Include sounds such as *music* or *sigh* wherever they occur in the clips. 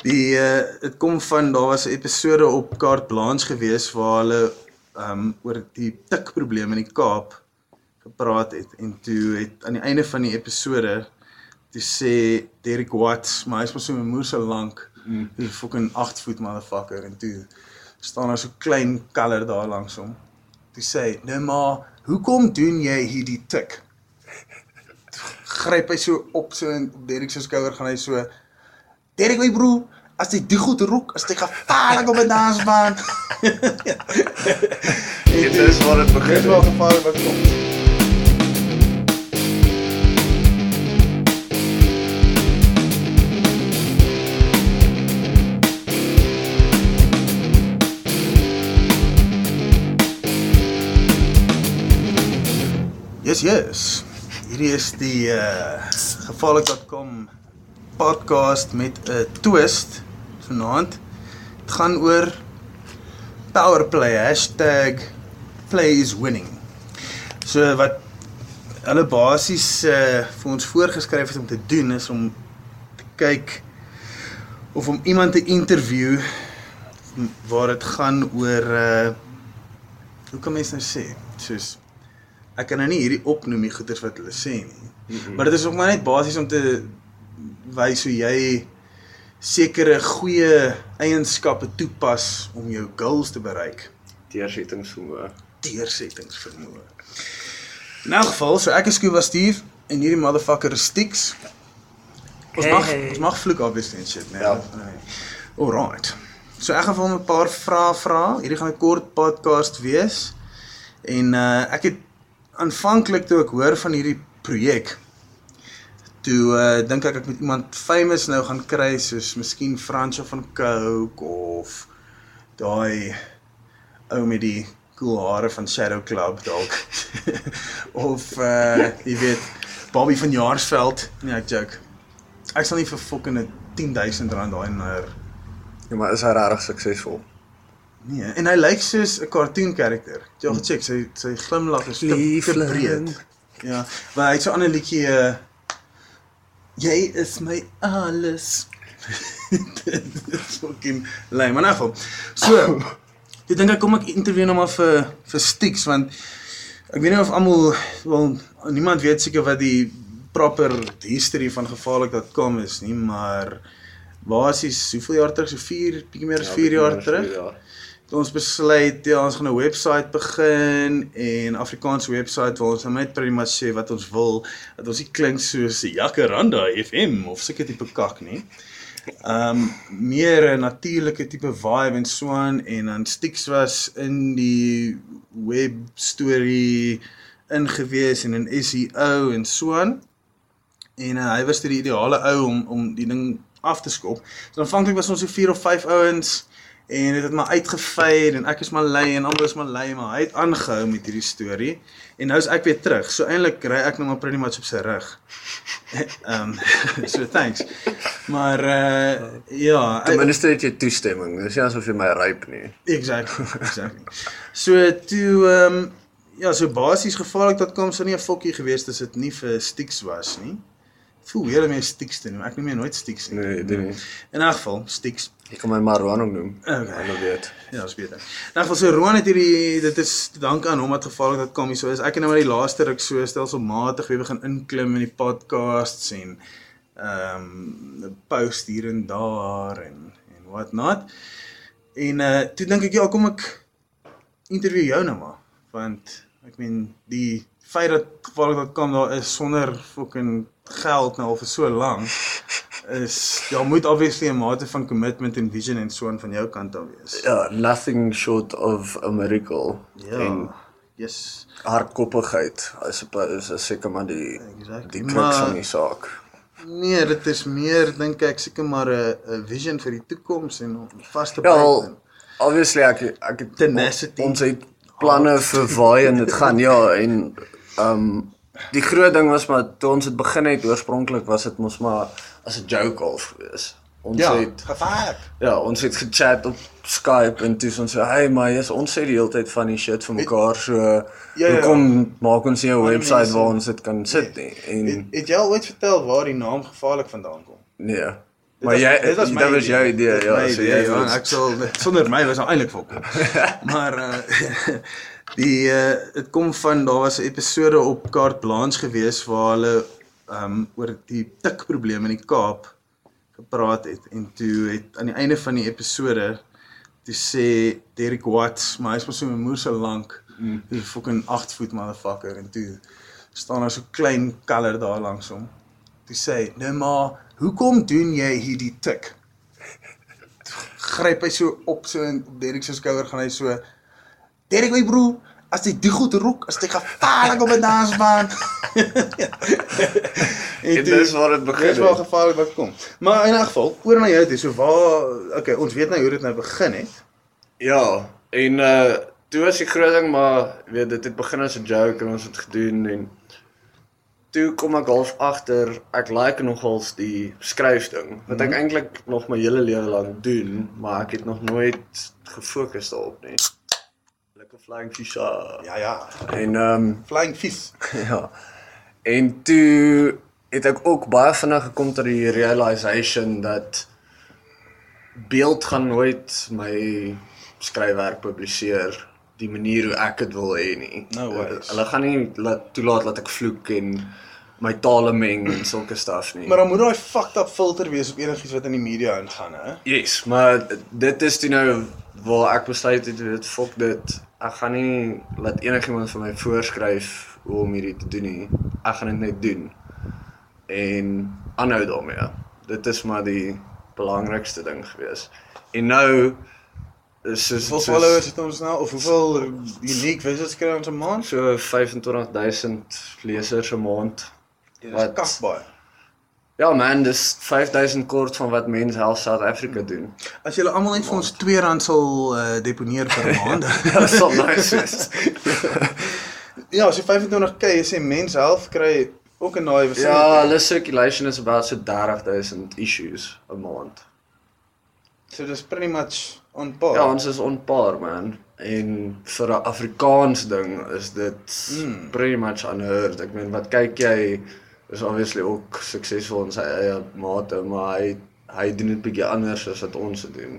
Die uh dit kom van daar was 'n episode op Carte Blanche gewees waar hulle um oor die tikprobleem in die Kaap gepraat het en toe het aan die einde van die episode toe sê Derek Watts, maar hy's mos so 'n moer so lank, mm. 'n fucking 8 voet motherfucker en toe staan daar so klein kaller daar langs hom. Toe sê hy, "Nou maar, hoekom doen jy hierdie tik?" Gryp hy so op so in Derek se skouer gaan hy so Derek my broer, as jy die goed roek, is dit gevaarlik op 'n dansbaan. *laughs* Dit is waar dit begin. Dit is wel gevaarlik wat kom. Yes, yes. Hierdie is die uh gevaarlik.com podcast met 'n twist vanaand. Dit gaan oor powerplay #play is winning. So wat hulle basies uh vir ons voorgeskryf het om te doen is om te kyk of om iemand te interview waar dit gaan oor uh hoe kan mens nou sê? Soos ek kan nou nie hierdie opnoem die goeters wat hulle sê nie. Mm -hmm. Maar dit is ook maar net basies om te wys hoe jy sekere goeie eienskappe toepas om jou goals te bereik. Deursettingsvermoë. Deursettingsvermoë. In elk geval, so ek is Scuba Steve en hierdie motherfucker is Stix. Ons Hey, mag hey. ons mag vloek obviously en shit, nee. Ja. nee. Alright. So ek gaan vir hom 'n paar vrae vra. Hierdie gaan 'n kort podcast wees. En uh ek het aanvanklik toe ek hoor van hierdie projek toe uh dink ek ek moet iemand famous nou gaan kry soos miskien Fransjo van Coke of daai ou met die cool hare van Shadow Club dalk. *laughs* Of uh jy weet Bobby van Jaarsveld. Nee ek joke. Ek sal nie vir fucking 10000 rand daai naar Ja, maar is hy regtig suksesvol? nee en hy lyk soos 'n cartoon karakter jy al gecheck sy sy glimlag is te, te breed ja maar hy het so 'n ander liedjie uh, jy is my alles dit is *laughs* fucking lame maar elk geval so Ek dink ek kom ek interview nou maar vir vir Stix want ek weet nie of almal wel niemand weet seker wat die proper history van gevaarlik.com is nie, maar basies hoeveel jaar terug? So 4, bietjie meer as 4 jaar terug. Het ons besluit ja, ons gaan 'n webwerf begin en Afrikaanse webwerf waar ons nou net pretty much sê wat ons wil, dat ons nie klink soos Jacaranda FM of sulke tipe kak nie. Um meer 'n natuurlike tipe vibe en so aan en dan Stix was in die web storie ingewees en in SEO en so aan. En uh, hy was toe die ideale ou om om die ding af te skop. So aanvanklik was ons so 4 of 5 ouens en dit het maar uitgevyd en ek is maar lui en almal is maar lui maar hy het aangehou met hierdie storie en nou is ek weer terug. So eintlik ry ek nou maar pretty much op sy rug. *laughs* Ehm *laughs* so thanks. Maar uh ja, Ten minste het jy toestemming. Dis nie asof jy my ryp nie. Exactly, exactly. So toe ehm um, ja, so basies gevaarlik.com sou nie 'n fokkie gewees het as dit nie vir Stix was nie. Voel weer my Stix te noem. Ek noem my nooit Stix nie. Nee, dit nie. In 'n geval, Stix. Jy kan my Marwan ook noem. Okay. Hulle weet. Ja, dis beter. In 'n geval so Roan het hierdie dit is te danke aan hom dat gevaarlik.com hier so is. Ek het nou maar die laaste ruk so stelselmatig weer begin inklim in die podcasts en ehm um, post hier en daar en en what not. En uh toe dink ek ja, kom ek interview jou nou maar want ek meen die feit dat gevaarlik.com daar is sonder fucking geld nou al vir so lank is ja moet obviously 'n mate van commitment en vision en so aan van jou kant af wees. Ja, nothing short of a miracle. Ja. En Yes. hardkoppigheid, I suppose, is seker maar die Exactly. die Maar- van die saak. Nee, dit is meer dink ek seker maar 'n 'n vision vir die toekoms en om vas te Ja, byt. wel, en- obviously ek ek Tenacity. ons het planne vir waar en dit gaan ja en um die groot ding was maar toe ons het begin het oorspronklik was dit mos maar as 'n joke half gewees. Ons Ja, het gevaarlik. ja, ons het gechat op Skype en toe ons so hey maar jy's ons sê die hele tyd van die shit vir mekaar so ja, ja. hoekom maak ons nie 'n webwerf waar ons dit kan sit nie Het, en het jy al ooit vertel waar die naam gevaarlik vandaan kom? nee Maar jy- dit dit my was jou idee, Dit ja, my so idee, jy ja, was- ek sal sonder my was nou eintlik volkom. *laughs* maar uh *laughs* die uh dit kom van daar was 'n episode op Carte Blanche gewees waar hulle um oor die tikprobleem in die Kaap gepraat het en toe het aan die einde van die episode toe sê Derek Watts, maar hy's mos so 'n moer so lank. Mm. Hy's 'n fucking 8 voet motherfucker en toe staan daar so klein kaller daar langs hom. Toe sê hy, "Nou maar, hoekom doen jy hierdie tik?" Gryp hy so op so in Derek se skouer gaan hy so Derek my broer, as jy die goed roek, as jy gevaarlik op 'n dansbaan. *laughs* En dis waar dit begin Dis waar het. gevaarlik wat kom. Maar in 'n geval, oor na jou toe, so waar okay, ons weet nou hoe dit nou begin het. Ja, en uh toe was die groot ding maar weet dit het begin as 'n joke en ons het gedoen en toe kom ek half agter ek like nogals die skryfding wat ek eintlik nog my hele lewe lank doen, maar ek het nog nooit gefokus daarop nie. Lekker flying fish. ah. Ja ja, En ehm um, flying fish. *laughs* Ja. En toe het ek ook baie vinnig gekom tot die realization dat beeld gaan nooit my skryfwerk publiseer die manier hoe ek dit wil hê nie. No. Hulle gaan nie laat toelaat dat ek vloek en my tale meng en sulke stuff nie. Maar dan moet daai fucked up filter wees op enigiets wat in die media ingaan, hè? Yes, maar dit is toe nou waar ek besluit het, weet, fok dit. Ek gaan nie laat enigiemand vir my voorskryf hoe om hierdie te doen nie. Ek gaan dit net doen. En aanhou daarmee. Dit is maar die belangrikste ding gewees. En nou is soos Hoeveel followers het ons nou of hoeveel unique visits kry ons 'n maand? so 25000 lesers 'n maand. Wat? kak baie. Ja man, dis 5000 kort van wat Men's Health South Africa doen. As julle almal net vir ons R2 sal uh, deponeer per *laughs* maand. Dit sal nice wees. *laughs* ja, so 25k jy sê mens half kry ook in daai vicinity. Ja, hulle circulation is about so 30000 issues 'n maand. So dis pretty much on par. Ja, ons is on par man. En vir 'n Afrikaans ding is dit mm. pretty much unheard. Ek meen wat kyk jy is obviously ook suksesvol in sy eie mate, maar hy hy doen dit bietjie anders as wat ons dit doen.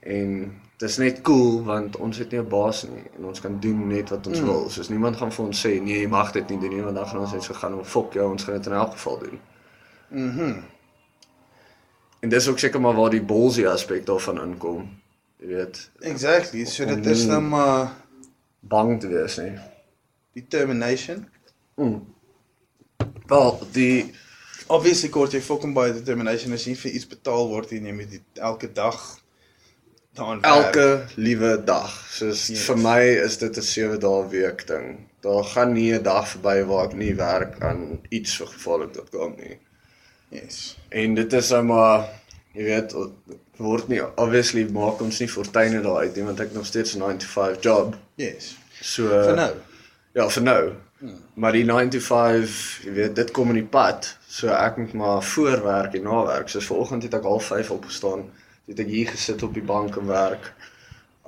En dit is net cool want ons het nie 'n baas nie en ons kan doen net wat ons mm. wil. Soos niemand gaan vir ons sê nee, jy mag dit nie doen nie, want dan gaan ons net so gaan, "Oh, "Fok jou, ons gaan dit in elk geval doen." Mhm. En dis ook seker maar waar die ballsy aspek daarvan inkom. Jy weet, Exactly. So dit Om is nou maar bang te wees nie. determination. Mm. Wel, die Obviously kort jy fucking baie determination as jy vir iets betaal word en jy moet dit elke dag daaraan werk. elke liewe dag. Soos Yes. vir my is dit 'n 7 dae week ding. Daar gaan nie 'n dag verby waar ek nie werk aan iets vir gevaarlik.com nie. Yes. En dit is nou maar jy weet word nie obviously maak ons nie fortuine daar uit nie want ek nog steeds 'n 9 to 5 job. Yes. So Vir nou. Ja, vir nou. Maar die 9 to 5, jy weet, dit kom in die pad. So ek moet maar voorwerk en nawerk. Soos vanoggend het ek half 5 opgestaan. Het ek hier gesit op die bank en werk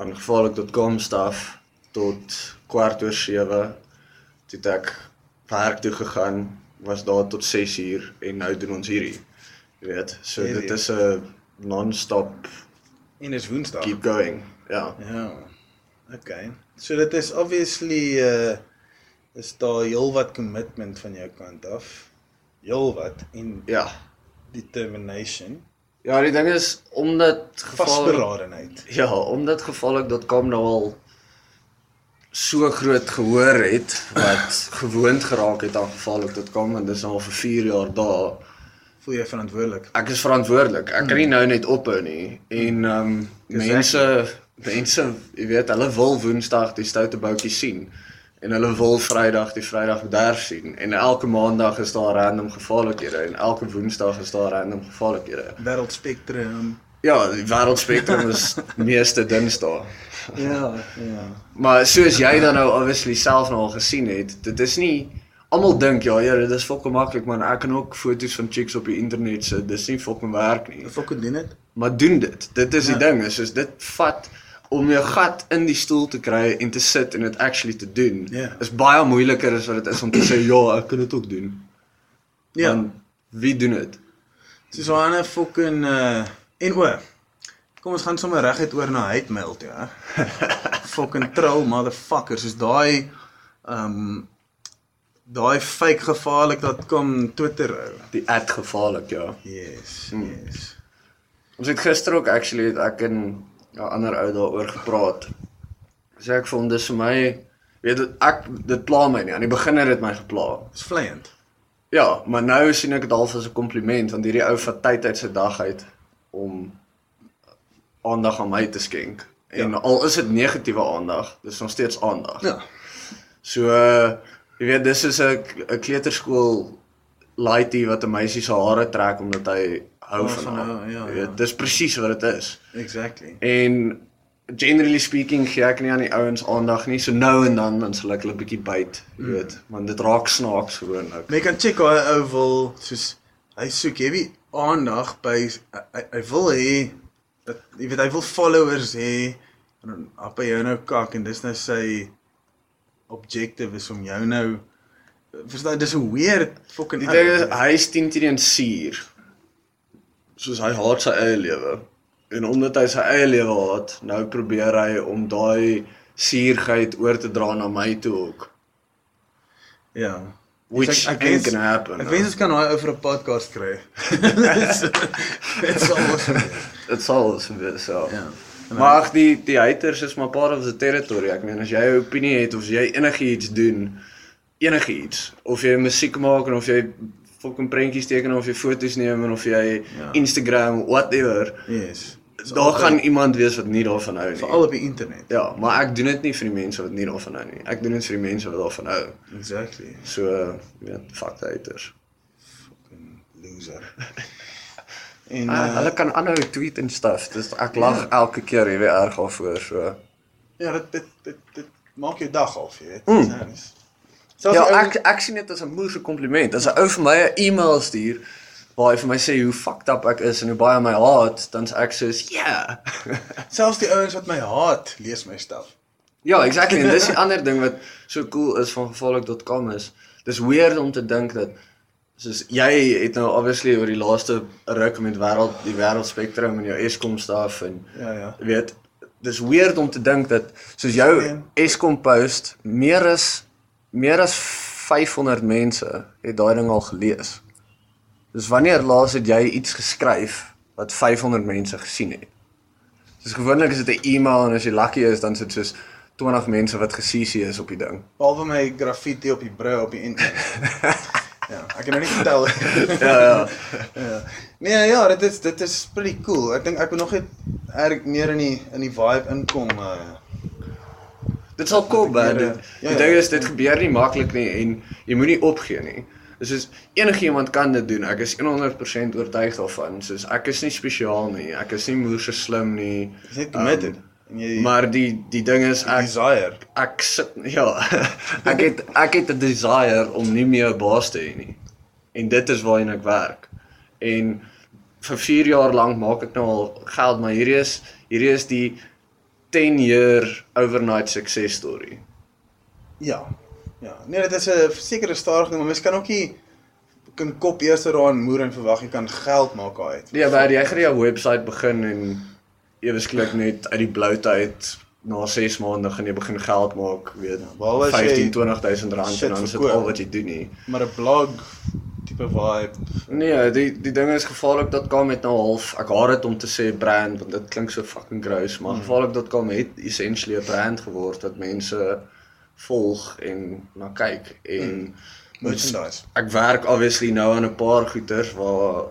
aan gevaarlik.com staf tot kwart oor 7. Toe het ek werk toe gegaan, was daar tot 6 uur en nou doen ons hierdie. Jy weet, so Hierdie. dit is 'n non-stop En dis Woensdag. keep going. Ja. Ja. Okay. So dit is obviously uh is daar heelwat commitment van jou kant af. Heelwat en Ja. determination, Ja, die ding is omdat gevaarlik vasberadenheid. Ja, omdat gevaarlik.com nou al so groot gehoor het wat *clears throat* gewoond geraak het aan gevaarlik.com en dis nou al vir 4 jaar daar. Voel jy verantwoordelik? Ek is verantwoordelik. Ek kan nie nou net ophou nie. En ehm um, mense mense, jy weet, hulle wil Woensdag die stoute boutjie sien en hulle wil Vrydag die Vrydag bederf sien en elke maandag is daar random gevaarlikhede en elke Woensdag is daar random gevaarlikhede. Wêreld Spectrum. Ja, die wêreldspektrum is *laughs* meeste dinsdae. Ja, ja. Maar soos jy dan nou obviously self nou al gesien het, dit is nie almal dink ja, ja, dit is fokke maklik man. Ek kan ook foto's van chicks op die internet sit. Dis nie fokke werk nie. Fucking doen dit? Maar doen dit. Dit is die Ja. ding, is soos dit vat om jou gat in die stoel te kry en te sit en dit actually te doen. Ja. Is baie moeiliker as wat dit is om te sê ja, ek kan dit ook doen. Ja. Want wie doen dit? Soos so 'n fucking uh en o. Kom ons gaan sommer reguit oor na hate mail toe, hè. fucking troll motherfuckers, soos daai um daai fake gevaarlik.com Twitter ou. Die gevaarlik, ja. Yes, Hmm. yes. Ons het gister ook actually het ek en 'n ander ou daaroor gepraat. Sê ek vir hom dis vir my weet dit ek dit pla my nie. Aan die begin het dit my gepla. Dis vleiend. Ja, maar nou sien ek dit half as 'n kompliment want hierdie ou vat tyd uit sy dag uit om aandag aan my te skenk. En ja. al is dit negatiewe aandag, dis nog steeds aandag. Ja. So uh, jy weet dis is 'n 'n kleuterskool laaitie wat 'n meisie se hare trek omdat hy hou Oh, van haar. ja, ja. weet, dis presies wat dit is. Exactly. En generally speaking gee ek nie aan die ouens aandag nie. So nou en dan dan sal ek hulle bietjie byt, jy Mm. weet, want dit raak snaaks gewoonlik. Jy kan check hoe ou wil soos hy soek heavy aandag by hy, hy wil hê dat jy weet hy wil followers hê en dan op jou nou kak en dis nou sy objective is om jou nou verstaan dis 'n weird fucking Die ding is hy is 10 teen suur. Soos hy haat sy eie lewe. En omdat hy sy eie lewe haat, nou probeer hy om daai suurheid oor te dra na my toe ook. ja Which Dus ek, ain't gonna happen. Ek wens ons kan daai ou vir 'n podcast kry. *laughs* Dit sou awesome wees. Dit sal so wees, ja. Ja. Maar ag die die haters is maar part of the territory. Ek meen as jy 'n opinie het of jy enigiets doen, enigiets, of jy musiek maak en of jy fucking prentjies teken of jy foto's neem en of jy Ja. Instagram whatever, Yes. daar gaan iemand wees wat nie daarvan hou nie. veral op die internet. Ja, maar ek doen dit nie vir die mense wat nie daarvan hou nie. Ek doen dit vir die mense wat daarvan hou. Exactly. So, uh, weet, fuck haters. Fucking loser. *laughs* En Uh, uh, hulle kan aanhou tweet en stuff. Dis ek lag elke keer jy weer erg daarvoor so. ja, dit dit dit, dit maak jou dag af, jy weet. Mm. Serious. Selfs Ja, die ou- ek ek sien dit as 'n moeë kompliment. As 'n ou vir my 'n e-mail stuur waar hy vir my sê hoe fucked up ek is en hoe baie hy my haat, dan's ek soos, ja. Yeah. *laughs* selfs die ouens wat my haat, lees my stuff. ja, exactly. En dis die ander ding wat so cool is van gevaarlik.com is. Dis weird om te dink dat soos jy het nou obviously oor die laaste ruk met wêreld die wêreldspektrum en jou Eskom stuff en Ja, ja. Weet, dis weird om te dink dat soos jou Nee. Eskom post meer as meer as 500 mense het daai ding al gelees. Dis wanneer laas het jy iets geskryf wat 500 mense gesien het? Dis gewoonlik is dit 'n e-mail en as jy lucky is dan sit soos 20 mense wat ge-CC is op die ding. Behalwe my graffiti op die brou op die internet. *laughs* ja, ek kan nou nie vertel. *laughs* Ja ja. *laughs* ja. Nee, ja, dit is dit is pretty cool. Ek dink ek moet nog net erg meer in die in die vibe inkom uh Dit sal kom, man. Ja, Dit- ja, Die ja. ding is dit gebeur nie maklik nie en jy moenie opgee nie. Dis soos enigiemand kan dit doen. Ek is 100% oortuig daarvan. Soos ek is nie spesiaal nie. Ek is nie moeë slim nie. Dis net committed. Um, jy maar die die ding is ek desire. ek sit ja, *laughs* ek het ek het 'n desire om nie meer 'n baas te hê nie. En dit is waarheen ek werk. En vir 4 jaar lank maak ek nou al geld, maar hierdie is hierdie is die 10 year overnight success story. Ja. Ja. Nee, dit is 'n sekere stadig ding, maar mens kan ook nie kan kop eers daaraan moer en verwag jy kan geld maak uit. Ja, maar jy gaan jou webwerf begin en ewe skielik net uit die bloute uit na 6 maande gaan jy begin geld maak, weet, behalwe as jy 15 20000 rand en dan is dit al wat jy doen nie. Maar 'n blog tipe vibe. Nee, die die ding is gevaarlik.com het nou half ek haat dit om te sê brand want dit klink so fucking gross, maar mm. gevaarlik.com het essentially 'n brand geword wat mense volg en na kyk en mm. Merchandise. ek werk obviously nou aan 'n paar goeders waar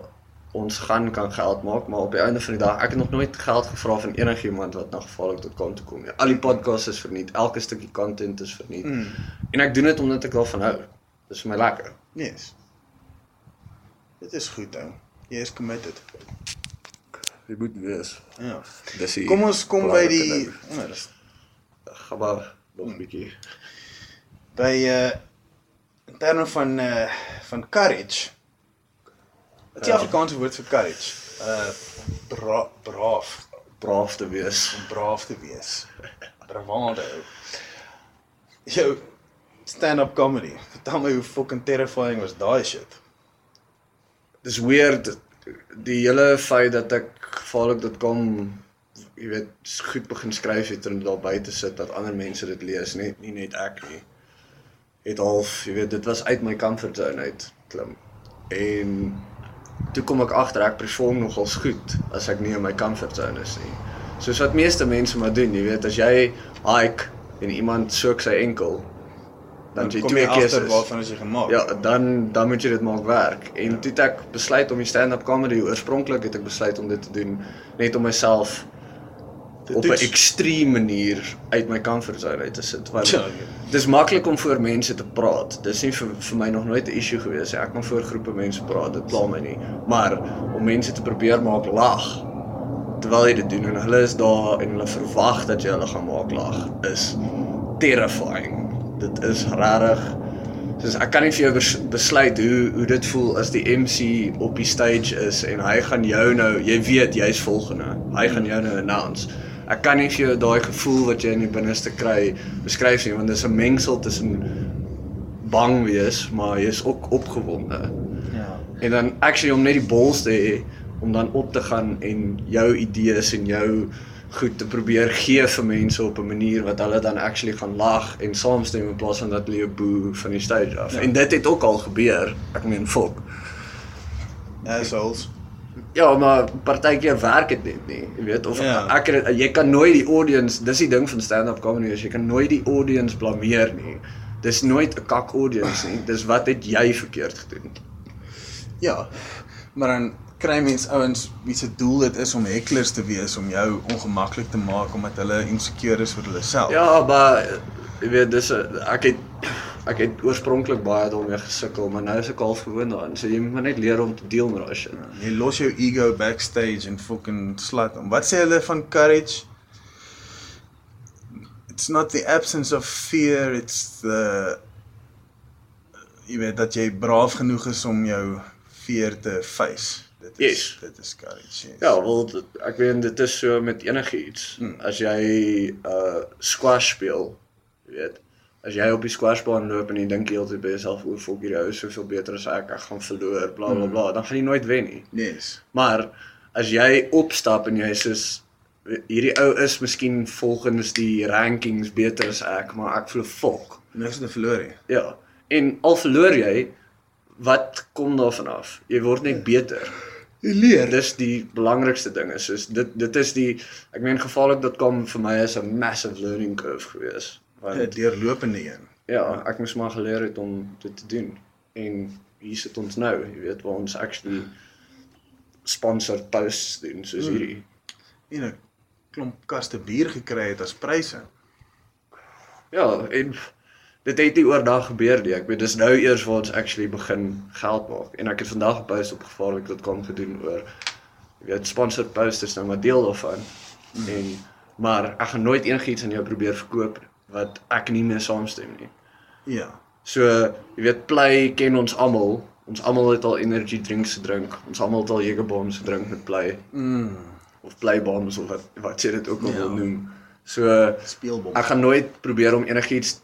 ons gaan kan geld maak, maar op die einde van die dag ek het nog nooit geld gevra van enigiemand wat na gevaarlik.com toe kom nie. Al die podcasts is verniet, elke stukkie content is verniet. Mm. En ek doen dit omdat ek daarvan hou. Dis vir my lekker. Yes. Dit is goed ou. Jy is committed. Jy moet wees. Ja. Dis die Kom ons kom by die ding. oh, gaan maar nog 'n bietjie. by uh in terme van uh van courage. Wat is die Ja. Afrikaanse woord vir courage? Uh bra braaf, braaf te wees. om braaf te wees. Bravado. Jou stand-up comedy. Vertel my hoe fucking terrifying was daai shit. Dis weird. die hele feit dat ek gevaarlik.com jy weet goed begin skryf het en daar buite sit dat ander mense dit lees, net nie net ek nie. Het half, jy weet, dit was uit my comfort zone uit klim. En toe kom ek agter ek perform nogals goed as ek nie in my comfort zone is nie. Soos wat meeste mense maar doen, jy weet, as jy hike en iemand soek sy enkel, dan jy twee agter keuses. waarvan is jy gemaak. Ja, dan dan moet jy dit maak werk. En toe het ek besluit om die stand-up comedy oorspronklik het ek besluit om dit te doen net om myself op 'n ekstreme manier uit my comfort zone uit te sit want Ja. dis maklik om voor mense te praat. Dis nie vir vir my nog nooit 'n issue gewees nie. Ek kan voor groepe mense praat, dit pla my nie. Maar om mense te probeer maak lag terwyl jy dit doen en hulle is daar en hulle verwag dat jy hulle gaan maak lag is terrifying. Dit is regtig soos ek kan nie vir jou bes- besluit hoe hoe dit voel as die MC op die stage is en hy gaan jou nou, jy weet jy's volgende. Hy gaan jou nou announce. Ek kan nie vir jou daai gevoel wat jy in die binneste kry beskryf nie want dit is 'n mengsel tussen bang wees, maar jy's ook opgewonde. Ja. En dan actually om net die balls te hê om dan op te gaan en jou idees en jou goed te probeer gee vir mense op 'n manier wat hulle dan actually gaan lag en saamstem in plaas van dat hulle jou boe van die stage af. Ja. En dit het ook al gebeur. Ek meen fok. Assholes. Ja, maar partykeer werk dit net nie. Jy weet of Ja. ek het- jy kan nooit die audience, dis die ding van stand-up comedy, jy kan nooit die audience blameer nie. Dis nooit 'n kak audience nie. Dis wat het jy verkeerd gedoen? Ja. Maar dan kry mens ouens wie se doel dit is om hecklers te wees om jou ongemaklik te maak omdat hulle insecure is vir hulle self. Ja, maar jy weet dis ek het ek het oorspronklik baie daarmee gesukkel, maar nou is ek half gewoond daaraan. So jy moet maar net leer om te deel met daai shit. Jy los jou ego backstage en fucking slat om. Wat sê hulle van courage? It's not the absence of fear, it's the jy weet dat jy braaf genoeg is om jou fear te face. Dit is Yes. dit is courage. Yes. Ja, wel dit- ek weet dit is so met enigiets. Hmm. As jy uh squash speel, jy weet, as jy op die squashbaan loop en jy dink heeltyd by jouself oor volk hierdie ou is soveel beter as ek, ek gaan verloor, bla bla bla, dan gaan jy nooit wen nie. Yes. Maar as jy opstap en jy soos hierdie ou is miskien volgens die rankings beter as ek, maar ek voel fok. Niks te verloor nie. Ja. En al verloor jy, wat kom daarvan af? Jy word net beter. Leer. Dis die belangrikste ding is soos dit dit is die ek meen gevaarlik.com vir my is 'n massive learning curve gewees. 'n Want deurlopende een. ja, ek moes maar geleer het om dit te doen. En hier sit ons nou, jy weet waar ons actually sponsored posts doen soos Hmm. hierdie. En 'n klomp kaste bier gekry het as pryse. Ja, en dit het nie oordag gebeur nie. Ek weet dis nou eers waar ons actually begin geld maak. En ek het vandag 'n post op gevaarlik.com gedoen oor jy weet sponsored posts is nou maar deel daarvan. Mm. En maar ek gaan nooit enigiets aan jou probeer verkoop wat ek nie mee saamstem nie. Ja. So, jy weet Play ken ons almal. Ons almal het al energy drinks gedrink. Ons almal het al Jager bombs gedrink met Play Mm. of Play bombs of wat wat jy dit ook al Ja. wil noem. So Speelbom. Ek gaan nooit probeer om enigiets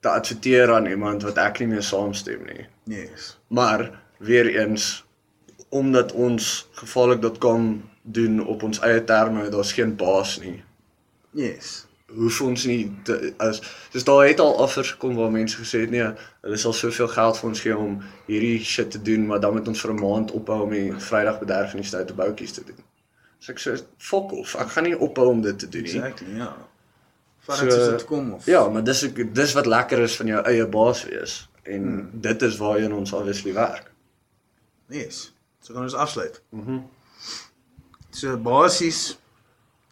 te adverteer aan iemand wat ek nie mee saamstem nie. Yes. Maar weer eens omdat ons gevaarlik.com doen op ons eie terme, daar's geen baas nie. Yes. Hoef ons nie te, as dis daar het al offers gekom waar mense gesê het nee, hulle sal soveel geld vir ons gee om hierdie shit te doen, maar dan moet ons vir 'n maand ophou om die Vrydag bederf in die stoute boutjies te doen. So ek sê fuck off, ek gaan nie ophou om dit te doen nie. Exactly, ja. Vat So, dit kom of Ja, maar dis ook dis wat lekker is van jou eie baas wees en hmm. dit is waarheen ons obviously werk. Yes. So kan ons afsluit. Mhm. Mm So basies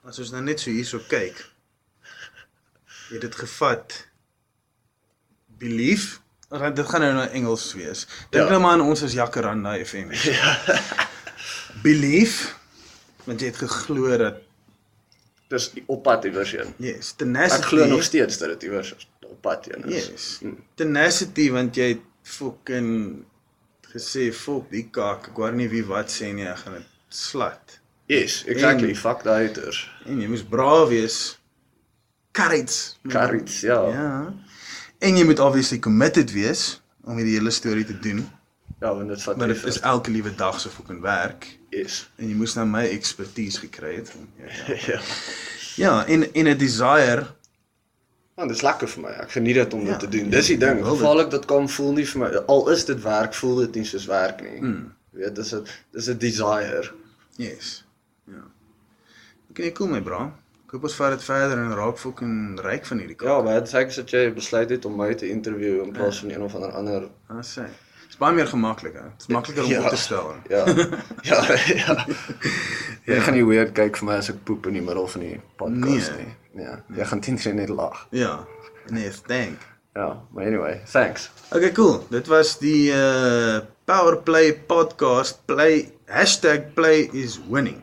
as ons nou net so hierso kyk, het dit gevat belief. Ag, Dit gaan nou na Engels wees. Dink Ja. nou maar aan ons as Jacaranda FM. *laughs* Ja. belief want jy het geglo dat Dis die oppad iewers heen. yes, tenacity. Ek glo nog steeds dat dit iewers op pad heen is. Yes. Mm. Tenacity want jy het fucking gesê fok die kak, ek hoor nie wie wat sê nie, ek gaan dit slat. Yes, exactly. En- Fuck die haters. En jy moes braaf wees. Courage. Courage, ja. ja. En jy moet obviously committed wees om hierdie hele storie te doen. Ja, want dit vat Maar dit is elke liewe dag se fucking werk. Yes. en jy moes nou my ekspertise gekry het. Ja, ja. *laughs* ja. ja en en 'n desire Want dit is lekker vir my. Ek geniet dit om Ja, dit te doen. Dis die ding. wil dit. Gevaarlik.com voel nie vir my al is dit werk, voel dit nie soos werk nie. Mm. Jy weet, dis 'n dis 'n desire. Yes. Ja. Okay, cool my bra. Ek hoop ons vat dit verder en raak fucking ryk van hierdie Ja, maar dit sê ek dat jy besluit het om my te interview in plaas van een of ander ander Ah, sê. Dit's baie meer gemaklik, hè. Dit's makliker om Ja. op te stel. *laughs* Ja. ja, ja. Jy gaan nie weird kyk vir my as ek poep in die middel van die podcast Nee. nie. Ja, jy gaan teen net lag. Ja. Nee, thank. Ja, maar anyway, thanks. Okay, cool. Dit was die uh Power Play podcast. Play #play is winning.